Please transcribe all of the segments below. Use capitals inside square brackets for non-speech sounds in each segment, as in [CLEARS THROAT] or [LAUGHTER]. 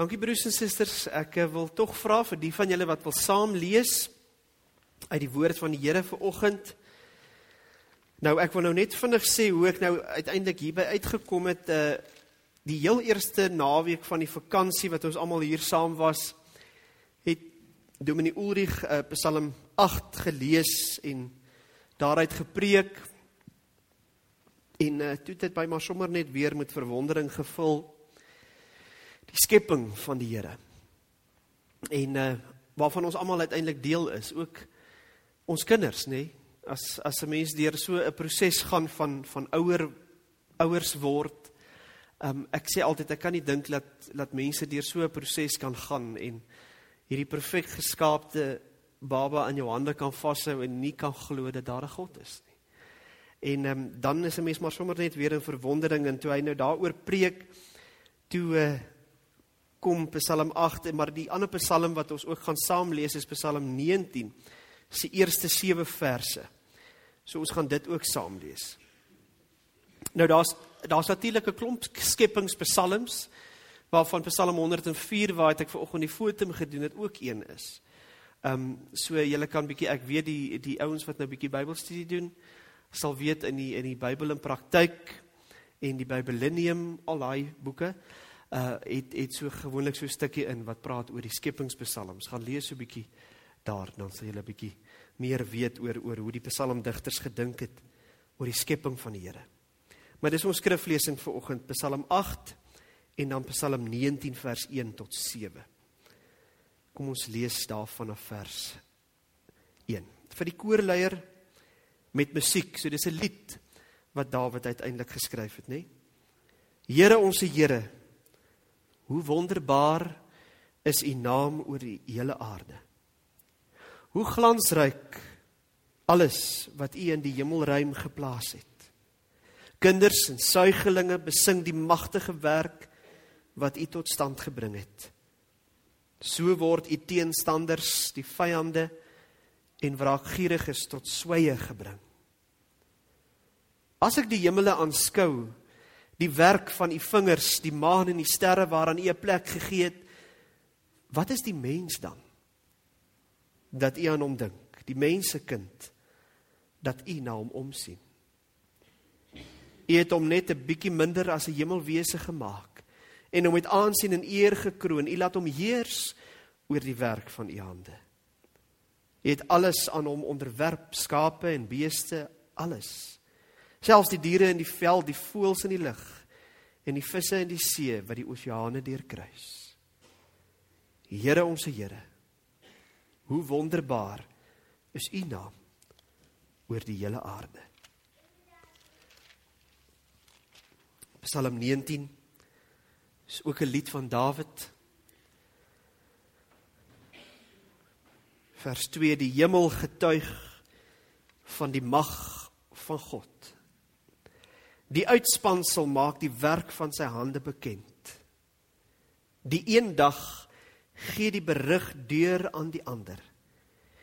Dankie broers en susters. Ek eh, wil tog vra vir die van julle wat wil saam lees uit die woord van die Here vir oggend. Nou ek wil nou net vinnig sê hoe ek nou uiteindelik hierby uitgekom het uh die heel eerste naweek van die vakansie wat ons almal hier saam was het Dominee Ulrich uh, Psalm 8 gelees en daaruit gepreek en uh, toe het dit by maar sommer net weer met verwondering gevul die skepping van die Here. En uh waarvan ons almal uiteindelik deel is, ook ons kinders, nê? Nee? As as 'n mens deur so 'n proses gaan van van ouer ouers word, um ek sê altyd ek kan nie dink dat dat mense deur so 'n proses kan gaan en hierdie perfek geskaapte baba in jou hande kan vashou en nie kan glo dat daar 'n God is nie. En um, dan is 'n mens maar sommer net weer in verwondering en toe hy nou daaroor preek toe uh, kom Psalm 8 maar die ander Psalm wat ons ook gaan saam lees is Psalm 19 se eerste 7 verse. So ons gaan dit ook saam lees. Nou daar's daar's natuurlik 'n klomp skepingspsalms waarvan Psalm 104 waar ek vanoggend die foto gedoen het ook een is. Ehm um, so julle kan bietjie ek weet die die ouens wat nou bietjie Bybelstudie doen sal weet in die in die Bybel in praktyk en die Bybelinium al daai boeke uh het het so gewoonlik so 'n stukkie in wat praat oor die skepingspsalms. Gaan lees so 'n bietjie daar dan sal jy 'n bietjie meer weet oor oor hoe die psalmdigters gedink het oor die skepping van die Here. Maar dis ons skriflesing vir oggend, Psalm 8 en dan Psalm 19 vers 1 tot 7. Kom ons lees daarvan af vers 1. Vir die koorleier met musiek. So dis 'n lied wat Dawid uiteindelik geskryf het, nê? Here ons Here, Hoe wonderbaar is u naam oor die hele aarde. Hoe glansryk alles wat u in die hemelruim geplaas het. Kinders en suigelinge besing die magtige werk wat u tot stand gebring het. So word u teenstanders, die vyande en wraakgieriges tot sweye gebring. As ek die hemele aanskou, die werk van u vingers, die maan en die sterre waaraan u 'n plek gegee het. Wat is die mens dan? Dat u aan hom dink, die mensekind dat u na hom omsien. U het hom net 'n bietjie minder as 'n hemelwese gemaak en hom met aansien en eer gekroon. U laat hom heers oor die werk van u hande. U het alles aan hom onderwerp, skape en beeste, alles. Selfs die diere in die veld, die voëls in die lug en die visse in die see wat die oseane deurkruis. Here ons Here. Hoe wonderbaar is U naam oor die hele aarde. Psalm 19 is ook 'n lied van Dawid. Vers 2: Die hemel getuig van die mag van God. Die uitspansel maak die werk van sy hande bekend. Die een dag gee die berig deur aan die ander.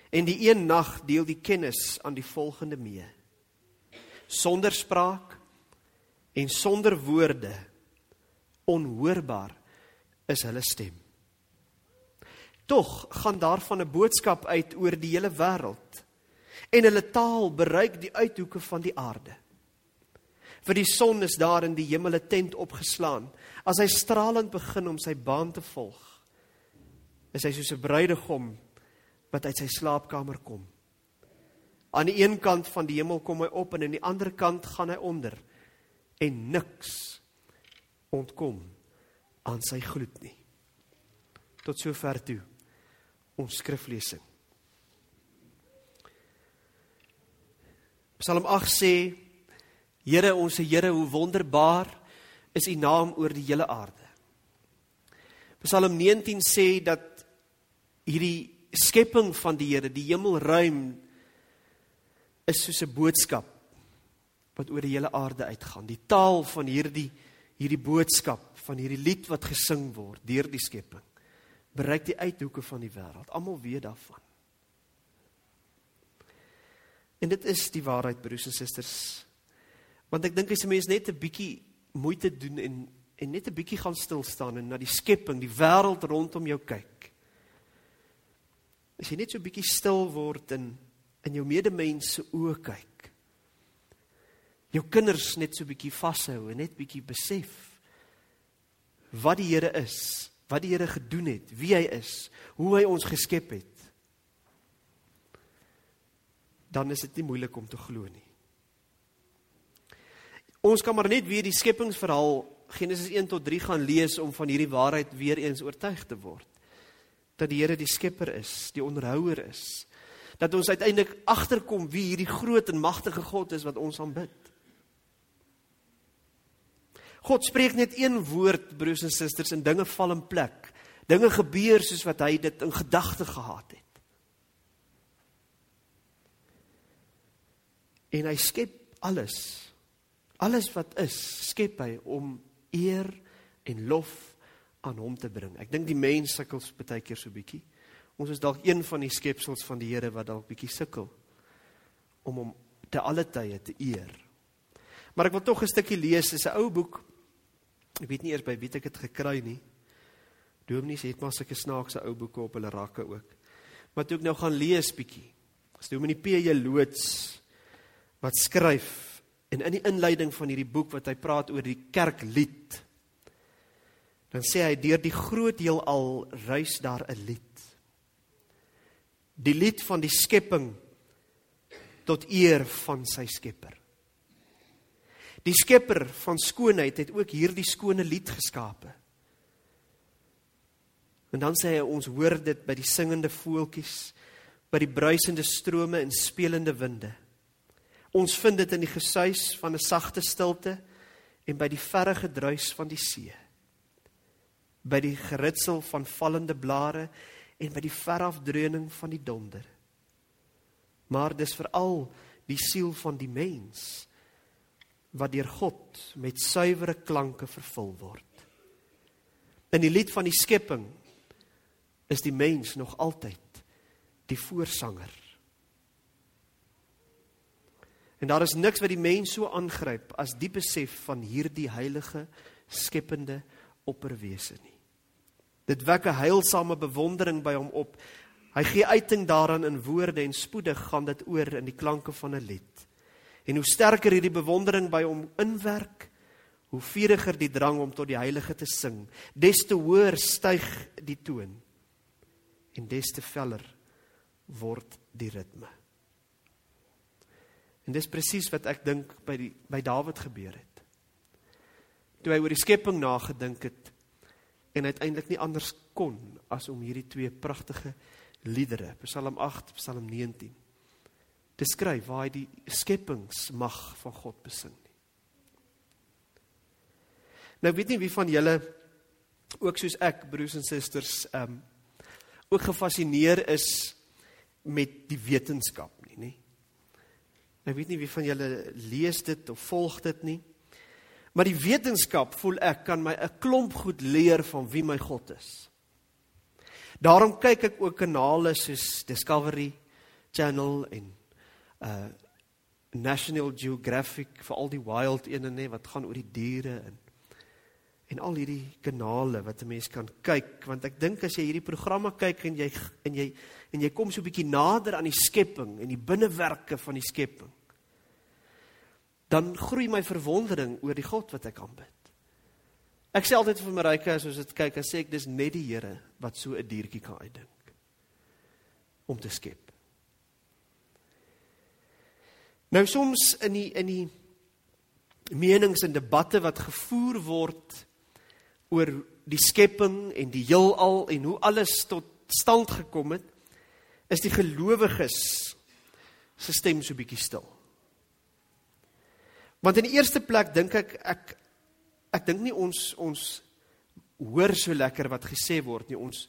En die een nag deel die kennis aan die volgende mee. Sonder spraak en sonder woorde onhoorbaar is hulle stem. Tog gaan daarvan 'n boodskap uit oor die hele wêreld en hulle taal bereik die uithoeke van die aarde. Vir die son is daar in die hemel 'n tent opgeslaan. As hy stralend begin om sy baan te volg, is hy soos 'n bruidegom wat uit sy slaapkamer kom. Aan die een kant van die hemel kom hy op en aan die ander kant gaan hy onder en niks ontkom aan sy gloed nie. Tot sover toe ons skriflesing. Psalm 8 sê Here ons se Here, hoe wonderbaar is U naam oor die hele aarde. Psalm 19 sê dat hierdie skepping van die Here, die hemelruim is soos 'n boodskap wat oor die hele aarde uitgaan. Die taal van hierdie hierdie boodskap van hierdie lied wat gesing word deur die skepping bereik die uithoeke van die wêreld. Almal weet daarvan. En dit is die waarheid broers en susters Want ek dink as 'n mens net 'n bietjie moeite doen en en net 'n bietjie gaan stil staan en na die skepping, die wêreld rondom jou kyk. As jy net so 'n bietjie stil word en in jou medemens se oë kyk. Jou kinders net so 'n bietjie vashou en net bietjie besef wat die Here is, wat die Here gedoen het, wie hy is, hoe hy ons geskep het. Dan is dit nie moeilik om te glo nie. Ons kan maar net weer die skepingsverhaal Genesis 1 tot 3 gaan lees om van hierdie waarheid weer eens oortuig te word. Dat die Here die skepper is, die onderhouer is. Dat ons uiteindelik agterkom wie hierdie groot en magtige God is wat ons aanbid. God spreek net een woord, broers en susters, en dinge val in plek. Dinge gebeur soos wat hy dit in gedagte gehad het. En hy skep alles. Alles wat is, skep hy om eer en lof aan hom te bring. Ek dink die mens sukkel baie keer so bietjie. Ons is dalk een van die skepsels van die Here wat dalk bietjie sukkel om hom te alle tye te eer. Maar ek wil tog 'n stukkie lees, dis 'n ou boek. Ek weet nie eers by wie ek dit gekry nie. Dominees het maar sulke snaakse ou boeke op hulle rakke ook. Toe ek nou gaan lees bietjie. As Dominee P.J. Loots wat skryf En in die inleiding van hierdie boek wat hy praat oor die kerklied, dan sê hy deur die groot heelal ruis daar 'n lied. Die lied van die skepping tot eer van sy Skepper. Die Skepper van skoonheid het ook hierdie skone lied geskape. En dan sê hy ons hoor dit by die singende voeltjies, by die bruisende strome en spelende winde. Ons vind dit in die gesuis van 'n sagte stilte en by die verre gedruis van die see. By die geritsel van vallende blare en by die verafdreuning van die donder. Maar dis veral die siel van die mens wat deur God met suiwere klanke vervul word. In die lied van die skepping is die mens nog altyd die voorsanger. En daar is niks wat die mens so aangryp as die besef van hierdie heilige skepende opperwese nie. Dit wek 'n heilsame bewondering by hom op. Hy gee uiting daaraan in woorde en spoedig gaan dit oor in die klanke van 'n lied. En hoe sterker hierdie bewondering by hom inwerk, hoe vuriger die drang om tot die heilige te sing, des te hoër styg die toon en des te veller word die ritme. En dis presies wat ek dink by die by Dawid gebeur het. Toe hy oor die skepping nagedink het en uiteindelik nie anders kon as om hierdie twee pragtige liedere, Psalm 8, Psalm 19, te skryf waar hy die skepingsmag van God besing. Nou weet nie wie van julle ook soos ek broers en susters ehm um, ook gefassineer is met die wetenskap nie, nê? Ek weet nie wie van julle lees dit of volg dit nie. Maar die wetenskap voel ek kan my 'n klomp goed leer van wie my God is. Daarom kyk ek ook kanale soos Discovery Channel en uh National Geographic vir al die wild ene nê wat gaan oor die diere en en al hierdie kanale wat 'n mens kan kyk want ek dink as jy hierdie programme kyk en jy en jy en jy kom so 'n bietjie nader aan die skepping en die binnewerke van die skepping dan groei my verwondering oor die God wat ek aanbid. Ek sê altyd vir Marika as ons dit kyk, dan sê ek dis net die Here wat so 'n diertjie kan uitdink om te skep. Nou soms in die in die menings en debatte wat gevoer word oor die skepping en die heelal en hoe alles tot stand gekom het, is die gelowiges se stem so bietjie stil. Want in die eerste plek dink ek ek ek dink nie ons ons hoor so lekker wat gesê word nie. Ons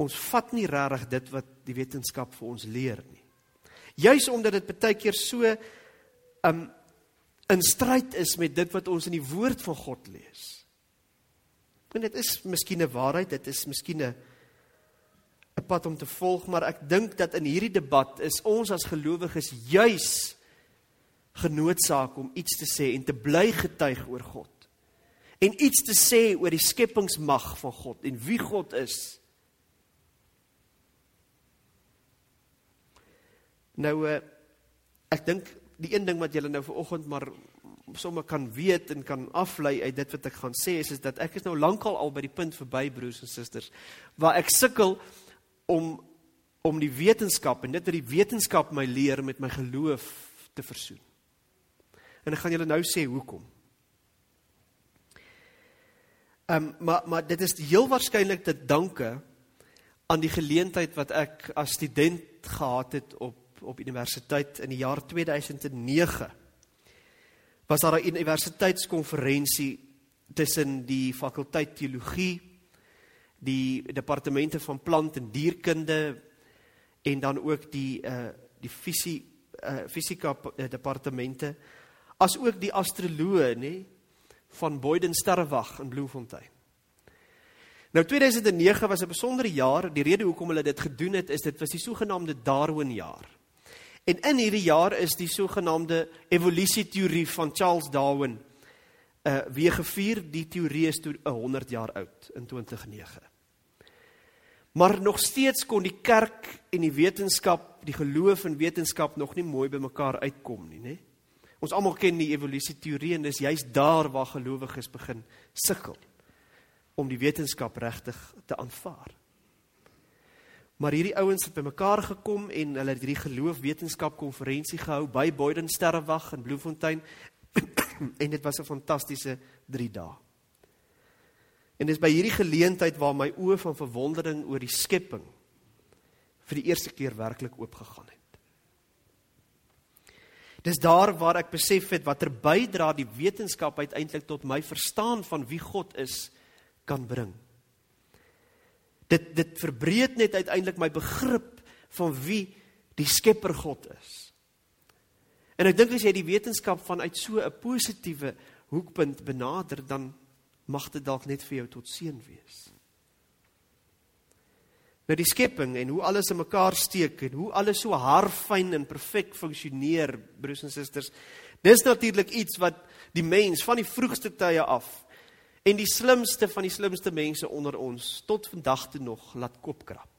ons vat nie regtig dit wat die wetenskap vir ons leer nie. Juis omdat dit baie keer so um in stryd is met dit wat ons in die woord van God lees. En dit is miskien 'n waarheid, dit is miskien 'n 'n pad om te volg, maar ek dink dat in hierdie debat is ons as gelowiges juis genoodsaak om iets te sê en te bly getuig oor God. en iets te sê oor die skepingsmag van God en wie God is. Nou uh, ek dink die een ding wat julle nou vanoggend maar sommer kan weet en kan aflei uit dit wat ek gaan sê is is dat ek is nou lankal al by die punt verby broers en susters waar ek sukkel om om die wetenskap en dit wat die wetenskap my leer met my geloof te versoen. En ek gaan julle nou sê hoekom. Ehm um, maar maar dit is heel waarskynlik te danke aan die geleentheid wat ek as student gehad het op op universiteit in die jaar 2009. Was daar 'n universiteitskonferensie tussen die fakulteit teologie, die departemente van plant en dierkunde en dan ook die uh die fisie uh fisika departemente as ook die astroloë nê van Boyden Sterrewag in Bloemfontein. Nou 2009 was 'n besondere jaar. Die rede hoekom hulle dit gedoen het is dit was die sogenaamde Darwin jaar. En in hierdie jaar is die sogenaamde evolusieteorie van Charles Darwin uh weer gevier. Die teorie is toe 100 jaar oud in 2009. Maar nog steeds kon die kerk en die wetenskap, die geloof en wetenskap nog nie mooi by mekaar uitkom nie, né? Ons almal ken die evolusie teorie en dis juist daar waar gelowiges begin sukkel om die wetenskap regtig te aanvaar. Maar hierdie ouens het bymekaar gekom en hulle het hierdie geloof wetenskap konferensie gehou by Boyden Sterrewag in Bloemfontein [COUGHS] en dit was 'n fantastiese 3 dae. En dis by hierdie geleentheid waar my oë van verwondering oor die skepping vir die eerste keer werklik oopgegaan het. Dis daar waar ek besef het watter bydra die wetenskap uiteindelik tot my verstaan van wie God is kan bring. Dit dit verbreek net uiteindelik my begrip van wie die Skepper God is. En ek dink as jy die wetenskap vanuit so 'n positiewe hoekpunt benader, dan mag dit dalk net vir jou tot seën wees. Nou die skepping en hoe alles in mekaar steek en hoe alles so haarfyn en perfek funksioneer, broers en susters. Dis natuurlik iets wat die mens van die vroegste tye af en die slimste van die slimste mense onder ons tot vandag toe nog laat kopkrap.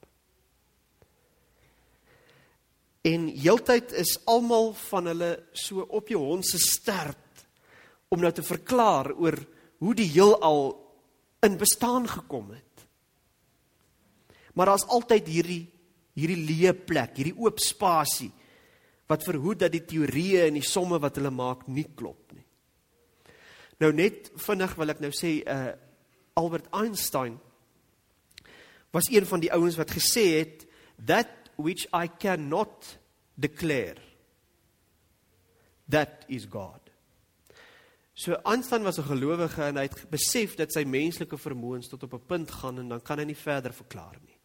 En heeltyd is almal van hulle so op jou hond se stert om nou te verklaar oor hoe die heelal in bestaan gekom het. Maar daar's altyd hierdie hierdie leë plek, hierdie oop spasie wat verhoed dat die teorieë en die somme wat hulle maak nie klop nie. Nou net vinnig wil ek nou sê uh Albert Einstein was een van die ouens wat gesê het that which I cannot declare that is God. So Einstein was 'n gelowige en hy het besef dat sy menslike vermoëns tot op 'n punt gaan en dan kan hy nie verder verklaar nie.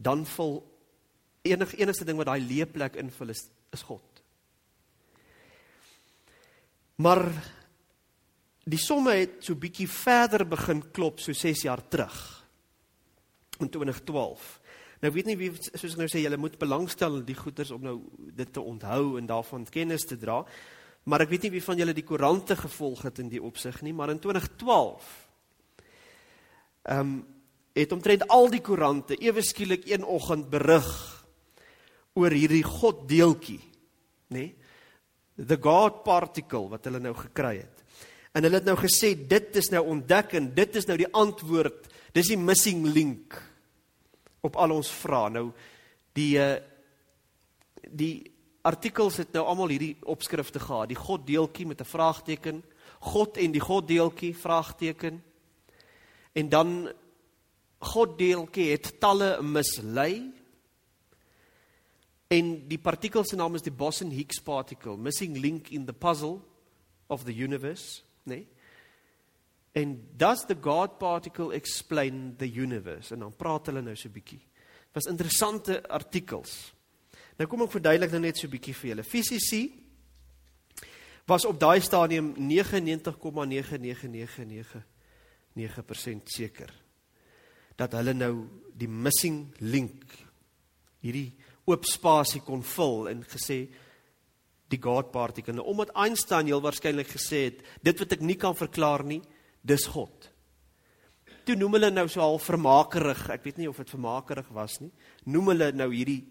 Dan vul enig enigste ding wat daai leeplek invul is is God. Maar die somme het so bietjie verder begin klop so 6 jaar terug. In 2012. Nou weet nie wie soos ek nou sê julle moet belangstel in die goeders om nou dit te onthou en daarvan kennis te dra. Maar ek weet nie wie van julle die koerante gevolg het in die opsig nie, maar in 2012 ehm um, het omtrent al die koerante ewe skielik een oggend berig oor hierdie God deeltjie, nê? Nee? The God particle wat hulle nou gekry het. En hulle het nou gesê dit is nou ontdek en dit is nou die antwoord. Dis die missing link op al ons vrae. Nou die uh die artikels het nou almal hierdie opskrifte gehad. Die God deeltjie met 'n vraagteken, God en die God deeltjie vraagteken. En dan God deeltjie het talle mislei. En die partikel se naam is die Boson-Higgs particle, missing link in the puzzle of the universe, né? Nee? And does the God particle explain the universe? En dan praat hulle nou so 'n bietjie. Was interessante artikels. Nou kom ek verduidelik nou net so 'n bietjie vir julle. Fisici was op daai stadium 99,99999% seker dat hulle nou die missing link hierdie oop spasie kon vul en gesê die God particle. Nou omdat Einstein heel waarskynlik gesê het dit wat ek nie kan verklaar nie, dis God. Toe noem hulle nou so al vermakerig, ek weet nie of dit vermakerig was nie. Noem hulle nou hierdie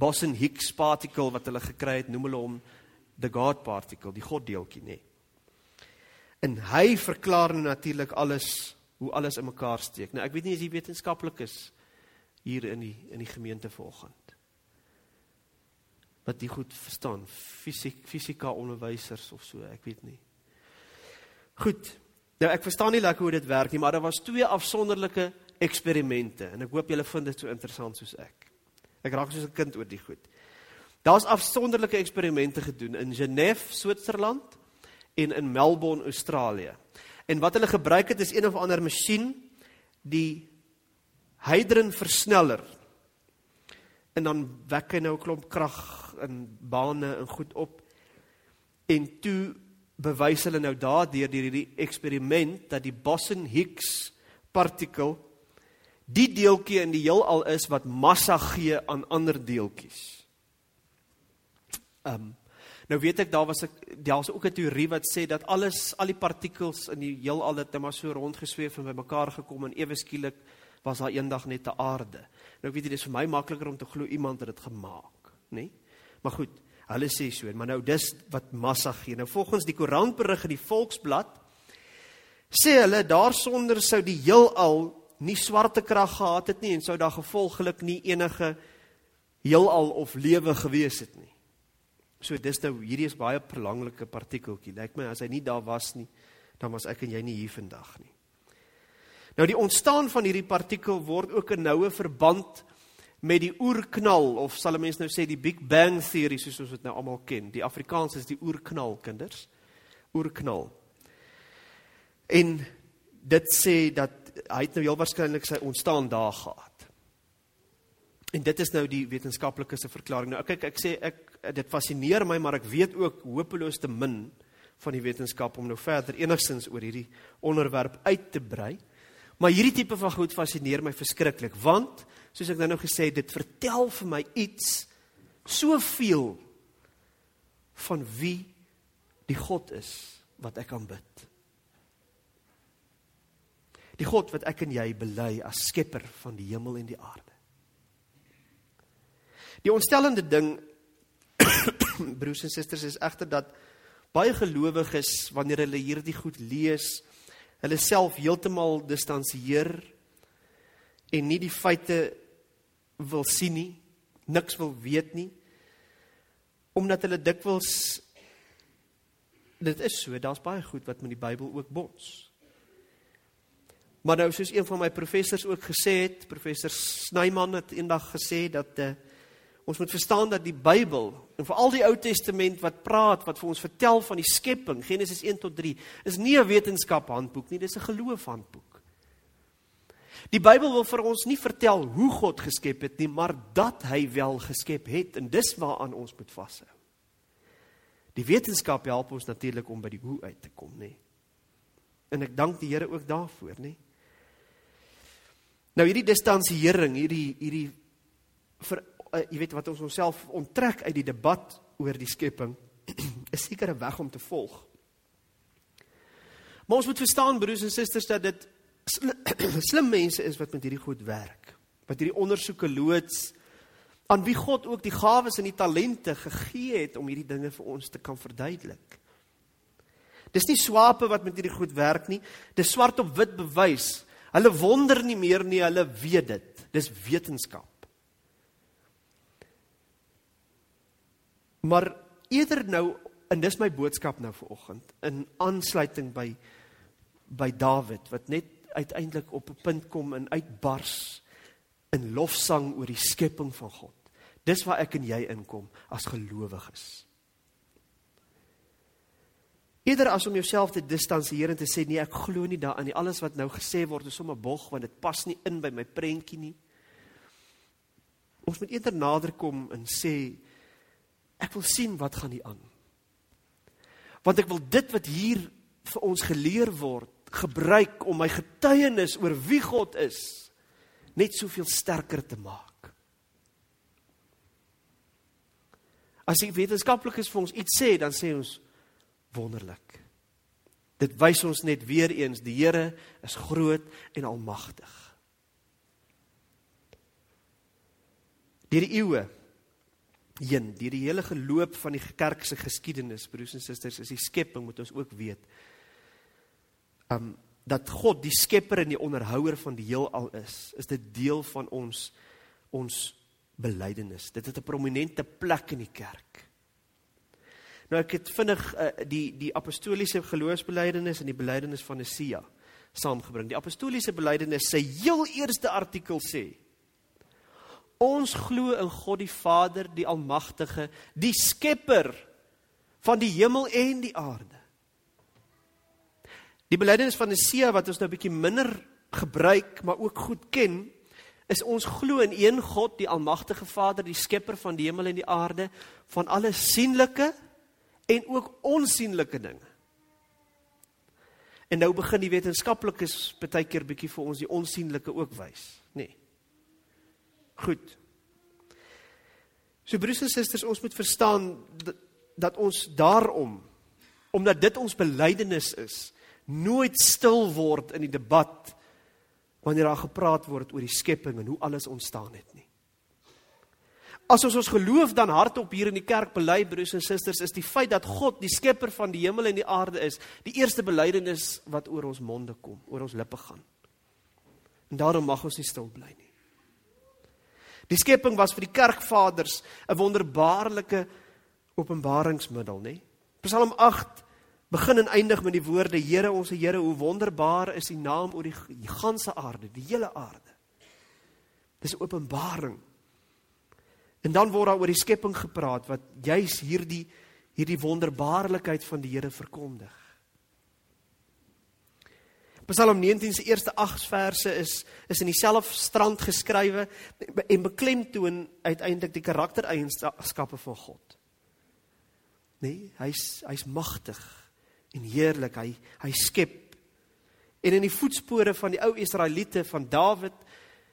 Boson-Higgs particle wat hulle gekry het, noem hulle hom the God particle, die God deeltjie nê. En hy verklaar natuurlik alles hoe alles in mekaar steek. Nou ek weet nie as jy wetenskaplik is hier in die in die gemeente vanoggend. Wat jy goed verstaan, fisiek fisika onderwysers of so, ek weet nie. Goed. Nou ek verstaan nie lekker hoe dit werk nie, maar daar was twee afsonderlike eksperimente en ek hoop julle vind dit so interessant soos ek. Ek raak soos 'n kind oor die goed. Daar's afsonderlike eksperimente gedoen in Genève, Switserland en in Melbourne, Australië. En wat hulle gebruik het is een of ander masjien die hadron versneller. En dan wek hy nou 'n klomp krag in bane en goed op. En toe bewys hulle nou daardeur deur hierdie eksperiment dat die Boson-Higgs partikel die deeltjie in die heelal is wat massa gee aan ander deeltjies. Ehm um, nou weet ek daar was 'n daar's ook 'n teorie wat sê dat alles al die partikels in die heelal het net maar so rondgesweef en bymekaar gekom en ewe skielik was daar eendag net 'n aarde. Nou weet jy dis vir my makliker om te glo iemand het dit gemaak, nê? Nee? Maar goed, hulle sê so, maar nou dis wat massa gee. Nou volgens die koerantberig in die Volksblad sê hulle daarsonder sou die heelal nie swarte krag gehad het nie en sou daar gevolglik nie enige heelal of lewe gewees het nie. So dis nou hierdie is baie belangrike partikeltjie. Lyk my as hy nie daar was nie, dan was ek en jy nie hier vandag nie. Nou die ontstaan van hierdie partikel word ook 'n noue verband met die oerknal of sal 'n mens nou sê die Big Bang teorie soos ons dit nou almal ken. Die Afrikaans is die oerknal kinders. Oerknal. En dit sê dat hy het nou heel waarskynlik sy ontstaan daar gehad. En dit is nou die wetenskaplike se verklaring. Nou kyk ek sê ek dit fascineer my maar ek weet ook hopeloos te min van die wetenskap om nou verder enigstens oor hierdie onderwerp uit te brei. Maar hierdie tipe van goed fascineer my verskriklik want soos ek nou nou gesê het dit vertel vir my iets soveel van wie die God is wat ek aanbid. Die God wat ek en jy bely as skepper van die hemel en die aarde. Die ontstellende ding broers en susters is egter dat baie gelowiges wanneer hulle hierdie goed lees, hulle self heeltemal distansieer en nie die feite wil sien nie, niks wil weet nie omdat hulle dikwels dit is so, daar's baie goed wat met die Bybel ook bots. Maar nou soos een van my professors ook gesê het, professor Snyman het eendag gesê dat uh, ons moet verstaan dat die Bybel en veral die Ou Testament wat praat wat vir ons vertel van die skepping, Genesis 1 tot 3, is nie 'n wetenskaphandboek nie, dis 'n geloofhandboek. Die Bybel wil vir ons nie vertel hoe God geskep het nie, maar dat hy wel geskep het en dis waaraan ons moet vashou. Die wetenskap help ons natuurlik om by die hoe uit te kom, nê. En ek dank die Here ook daarvoor, nê. Nou hierdie distansiering, hierdie hierdie vir uh, jy weet wat ons onsself onttrek uit die debat oor die skepping [CLEARS THROAT] is seker 'n weg om te volg. Maar ons moet verstaan broers en susters dat dit [CLEARS THROAT] slim mense is wat met hierdie goed werk. Wat hierdie ondersoeke loods aan wie God ook die gawes en die talente gegee het om hierdie dinge vir ons te kan verduidelik. Dis nie swape wat met hierdie goed werk nie, dis swart op wit bewys Hulle wonder nie meer nie, hulle weet dit. Dis wetenskap. Maar eerder nou en dis my boodskap nou vir oggend in aansluiting by by Dawid wat net uiteindelik op 'n punt kom en uitbars in lofsang oor die skepping van God. Dis waar ek en jy inkom as gelowiges. Eerder as om jouself te distansieer en te sê nee, ek glo nie daarin nie. Alles wat nou gesê word is sommer bog want dit pas nie in by my prentjie nie. Ons moet eerder nader kom en sê ek wil sien wat gaan hier aan. Want ek wil dit wat hier vir ons geleer word gebruik om my getuienis oor wie God is net soveel sterker te maak. As die wetenskaplikes vir ons iets sê, dan sê ons wonderlik. Dit wys ons net weer eens die Here is groot en almagtig. Deur die eeue heen, deur die hele geloop van die kerk se geskiedenis, broers en susters, is die skepping moet ons ook weet. Um dat God die skepper en die onderhouer van die heelal is, is dit deel van ons ons belydenis. Dit het 'n prominente plek in die kerk. Nou ek het vinnig uh, die die apostoliese geloofsbelijdenis en die belijdenis van Nicea saamgebring. Die apostoliese belijdenis sê heel eerste artikel sê Ons glo in God die Vader, die Almagtige, die Skepper van die hemel en die aarde. Die belydenis van Nicea wat ons nou 'n bietjie minder gebruik, maar ook goed ken, is ons glo in een God, die Almagtige Vader, die Skepper van die hemel en die aarde, van alle sienlike en ook onsienlike dinge. En nou begin die wetenskaplikes baie keer bietjie vir ons die onsienlike ook wys, nê. Nee. Goed. So broers en susters, ons moet verstaan dat, dat ons daarom omdat dit ons belydenis is, nooit stil word in die debat wanneer daar gepraat word oor die skepping en hoe alles ontstaan het nie. As ons ons geloof dan hardop hier in die kerk bely broers en susters, is die feit dat God die skepper van die hemel en die aarde is, die eerste belydenis wat oor ons monde kom, oor ons lippe gaan. En daarom mag ons nie stil bly nie. Die skepping was vir die kerkvaders 'n wonderbaarlike openbaringsmiddel, nê? Psalm 8 begin en eindig met die woorde: Here, ons Here, hoe wonderbaar is U naam oor die ganse aarde, die hele aarde. Dis 'n openbaring. En dan word daar oor die skepping gepraat wat juis hierdie hierdie wonderbaarlikheid van die Here verkondig. Psalm 19 se eerste 8 verse is is in dieselfde strand geskrywe en beklemtoon uiteindelik die karaktereienskappe van God. Nee, hy's hy's magtig en heerlik. Hy hy skep. En in die voetspore van die ou Israeliete van Dawid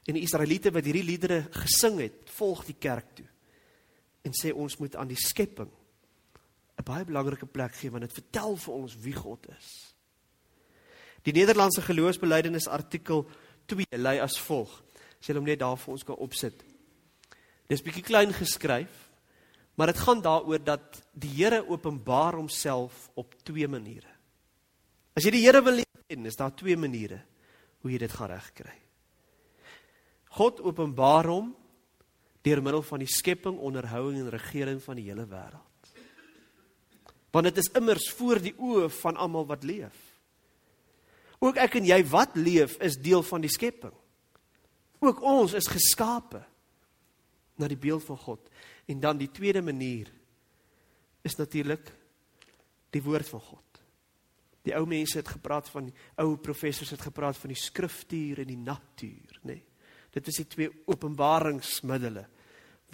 en die Israeliete wat hierdie liedere gesing het, volg die kerk toe. En sê ons moet aan die skepping 'n baie belangrike plek gee want dit vertel vir ons wie God is. Die Nederlandse geloofsbelijdenis artikel 2 lei as volg. Sê hom net daar vir ons kan opsit. Dis bietjie klein geskryf, maar dit gaan daaroor dat die Here openbaar homself op twee maniere. As jy die Here wil ken, is daar twee maniere hoe jy dit gaan regkry. God openbaar hom deur middel van die skepping, onderhouding en regering van die hele wêreld. Want dit is immers voor die oë van almal wat leef. Ook ek en jy wat leef is deel van die skepping. Ook ons is geskape na die beeld van God. En dan die tweede manier is natuurlik die woord van God. Die ou mense het gepraat van ou professors het gepraat van die skriftuur en die natuur, nê. Nee. Dit is die twee openbaringsmiddels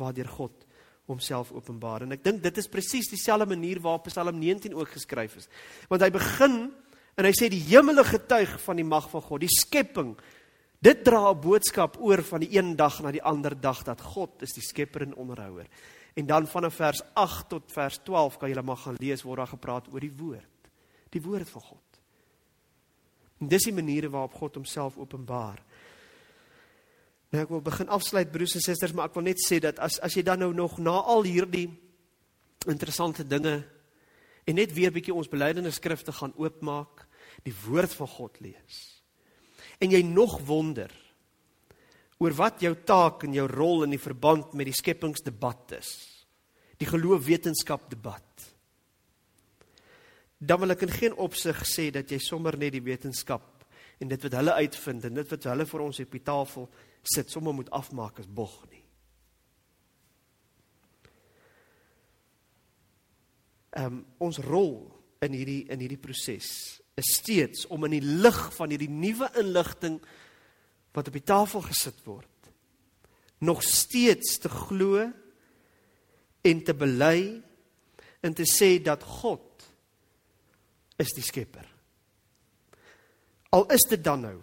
waardeur God homself openbaar. En ek dink dit is presies dieselfde manier waarop Psalm 19 ook geskryf is. Want hy begin En hy sê die hemele getuig van die mag van God, die skepping. Dit dra 'n boodskap oor van die een dag na die ander dag dat God is die skepper en onderhouer. En dan vanaf vers 8 tot vers 12 kan julle maar gaan lees waar daar gepraat oor die woord. Die woord van God. En dis die maniere waarop God homself openbaar. Nou ek wil begin afsluit broers en susters, maar ek wil net sê dat as as jy dan nou nog na al hierdie interessante dinge en net weer bietjie ons belydenis skrifte gaan oopmaak, die woord van God lees. En jy nog wonder oor wat jou taak en jou rol in die verband met die skepingsdebat is. Die geloofwetenskap debat. Dan wil ek in geen opsig sê dat jy sommer net die wetenskap en dit wat hulle uitvind en dit wat hulle vir ons op die tafel sit sommer moet afmaak as bog nie. Um, ons rol in hierdie in hierdie proses is steeds om in die lig van hierdie nuwe inligting wat op die tafel gesit word nog steeds te glo en te bely en te sê dat God is die skepper. Al is dit dan nou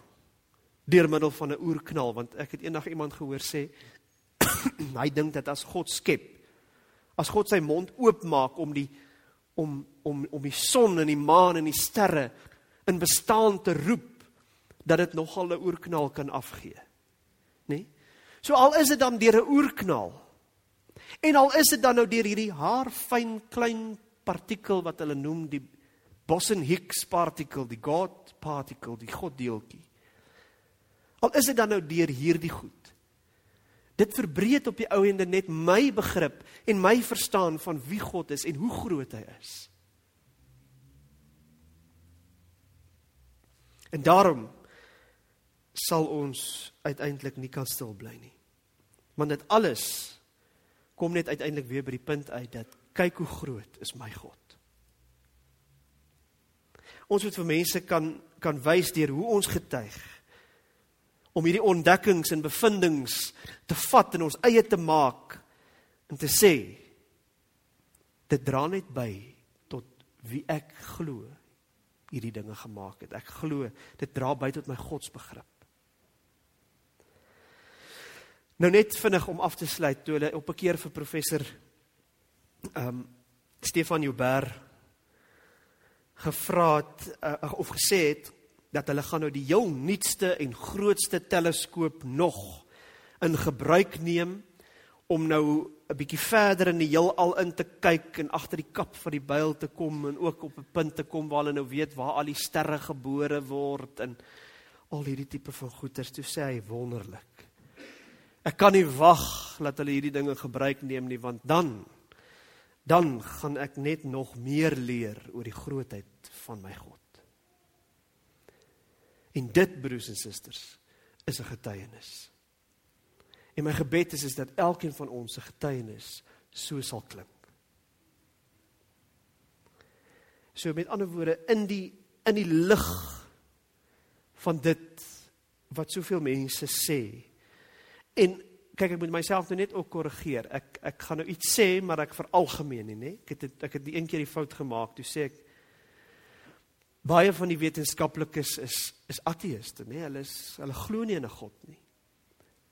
deur middel van 'n oerknal want ek het eendag iemand gehoor sê [COUGHS] hy dink dat as God skep as God sy mond oopmaak om die om om om die son en die maan en die sterre in bestaan te roep dat dit nogal 'n oerknal kan afgee. Nê? Nee? So al is dit dan deur 'n oerknal. En al is dit dan nou deur hierdie haarfyn klein partikel wat hulle noem die Boson-Higgs partikel, die God particle, die God deeltjie. Al is dit dan nou deur hierdie goed. Dit verbreek op die ou ende net my begrip en my verstaan van wie God is en hoe groot hy is. En daarom sal ons uiteindelik nie kan stil bly nie. Want dit alles kom net uiteindelik weer by die punt uit dat kyk hoe groot is my God. Ons moet vir mense kan kan wys deur hoe ons getuig om hierdie ontdekkings en bevindinge te vat en ons eie te maak en te sê dit dra net by tot wie ek glo hierdie dinge gemaak het. Ek glo dit dra by tot my godsbegrip. Nou net vinnig om af te sluit toe hulle op 'n keer vir professor ehm um, Stefan Joubert gevra het uh, of gesê het dat hulle gaan nou die heel nuutste en grootste teleskoop nog in gebruik neem om nou 'n bietjie verder in die heelal in te kyk en agter die kap van die byl te kom en ook op 'n punt te kom waar hulle nou weet waar al die sterre gebore word en al hierdie tipe van goeters. Toe sê hy wonderlik. Ek kan nie wag dat hulle hierdie dinge gebruik neem nie want dan dan gaan ek net nog meer leer oor die grootheid van my God. En dit broers en susters is 'n getuienis. En my gebed is is dat elkeen van ons se getuienis so sal klink. So met ander woorde in die in die lig van dit wat soveel mense sê. En kyk ek moet myself nou net ook korrigeer. Ek ek gaan nou iets sê maar ek veralgemeen nie, nê? Ek het ek het die een keer die fout gemaak. Toe sê ek baie van die wetenskaplikes is is ateëste, nê? Nee, hulle is hulle glo nie in 'n God nie.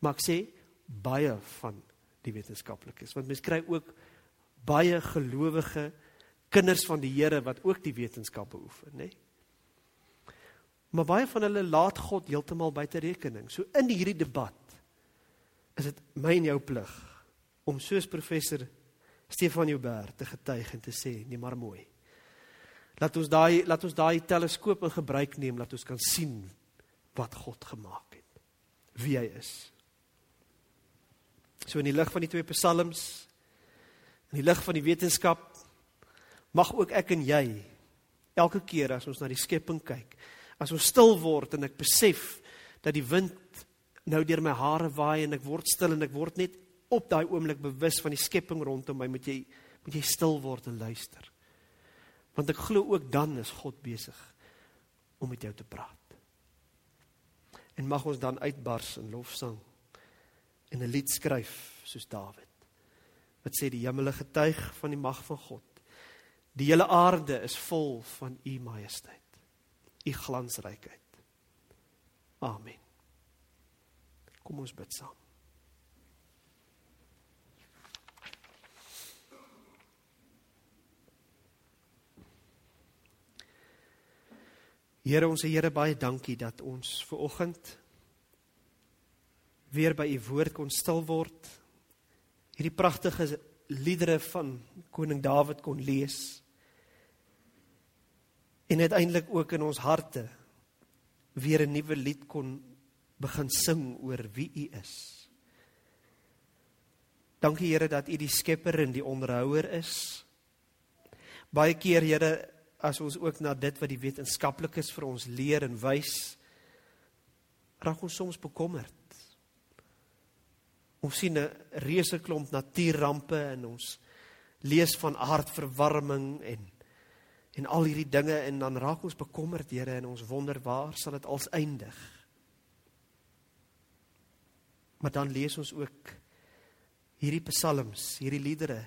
Maar ek sê baie van die wetenskaplikes, want mens kry ook baie gelowige kinders van die Here wat ook die wetenskap beoefen, nê? Maar baie van hulle laat God heeltemal buite rekening. So in hierdie debat is dit my en jou plig om soos professor Stefan Joubert te getuig en te sê, nee maar mooi. Laat ons daai laat ons daai teleskoop in gebruik neem dat ons kan sien wat God gemaak het. Wie hy is. So in die lig van die twee psalms in die lig van die wetenskap mag ook ek en jy elke keer as ons na die skepping kyk, as ons stil word en ek besef dat die wind nou deur my hare waai en ek word stil en ek word net op daai oomblik bewus van die skepping rondom my, moet jy moet jy stil word en luister. Want ek glo ook dan is God besig om met jou te praat. En mag ons dan uitbars in lofsang en 'n lied skryf soos Dawid. Wat sê die hemele getuig van die mag van God. Die hele aarde is vol van u majesteit. U glansrykheid. Amen. Kom ons bid saam. Here ons Here baie dankie dat ons ver oggend weer by u woord kon stil word. Hierdie pragtige liedere van koning Dawid kon lees. En uiteindelik ook in ons harte weer 'n nuwe lied kon begin sing oor wie u is. Dankie Here dat u die skepper en die onderhouer is. Baie keer Here as ons ook na dit wat die wetenskaplikes vir ons leer en wys raak ons soms bekommerd. Ons sien 'n reuse klomp natuurrampe en ons lees van aardverwarming en en al hierdie dinge en dan raak ons bekommerd, Here, en ons wonder waar sal dit als eindig? Maar dan lees ons ook hierdie psalms, hierdie liedere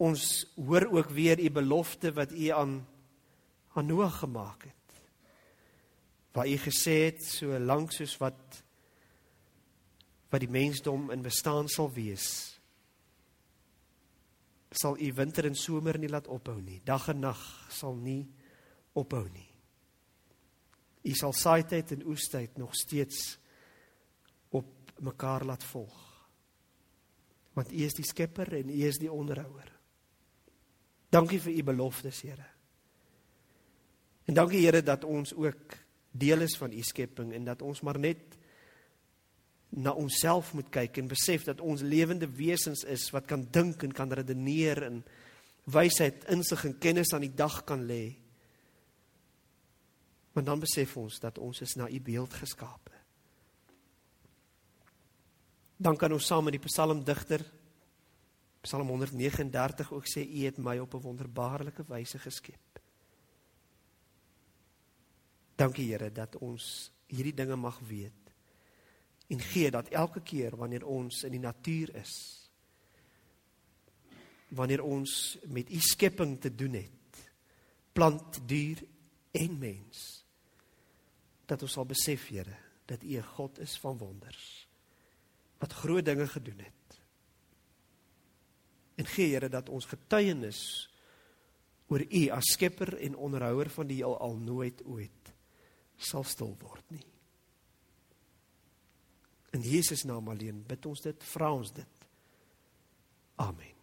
ons hoor ook weer u belofte wat u aan aan Noag gemaak het. Waar u gesê het so lank soos wat wat die mensdom in bestaan sal wees sal u winter en somer nie laat ophou nie. Dag en nag sal nie ophou nie. U sal saaityd en oestyd nog steeds op mekaar laat volg. Want U is die skepper en U is die onderhouer. Dankie vir U beloftes, Here. En dankie Here dat ons ook deel is van U skepping en dat ons maar net na onsself moet kyk en besef dat ons lewende wesens is wat kan dink en kan redeneer en wysheid, insig en kennis aan die dag kan lê. Want dan besef ons dat ons is na U beeld geskape. Dan kan ons saam met die psalmdigter Psalm 139 ook sê U het my op 'n wonderbaarlike wyse geskep. Dankie Here dat ons hierdie dinge mag weet en gee dat elke keer wanneer ons in die natuur is wanneer ons met U skepping te doen het plant, dier en mens dat ons sal besef Here dat U 'n God is van wonders wat groot dinge gedoen het En gee Here dat ons getuienis oor U as skepper en onderhouer van die heelal nooit ooit sal stil word nie. In Jesus naam alleen bid ons dit, vra ons dit. Amen.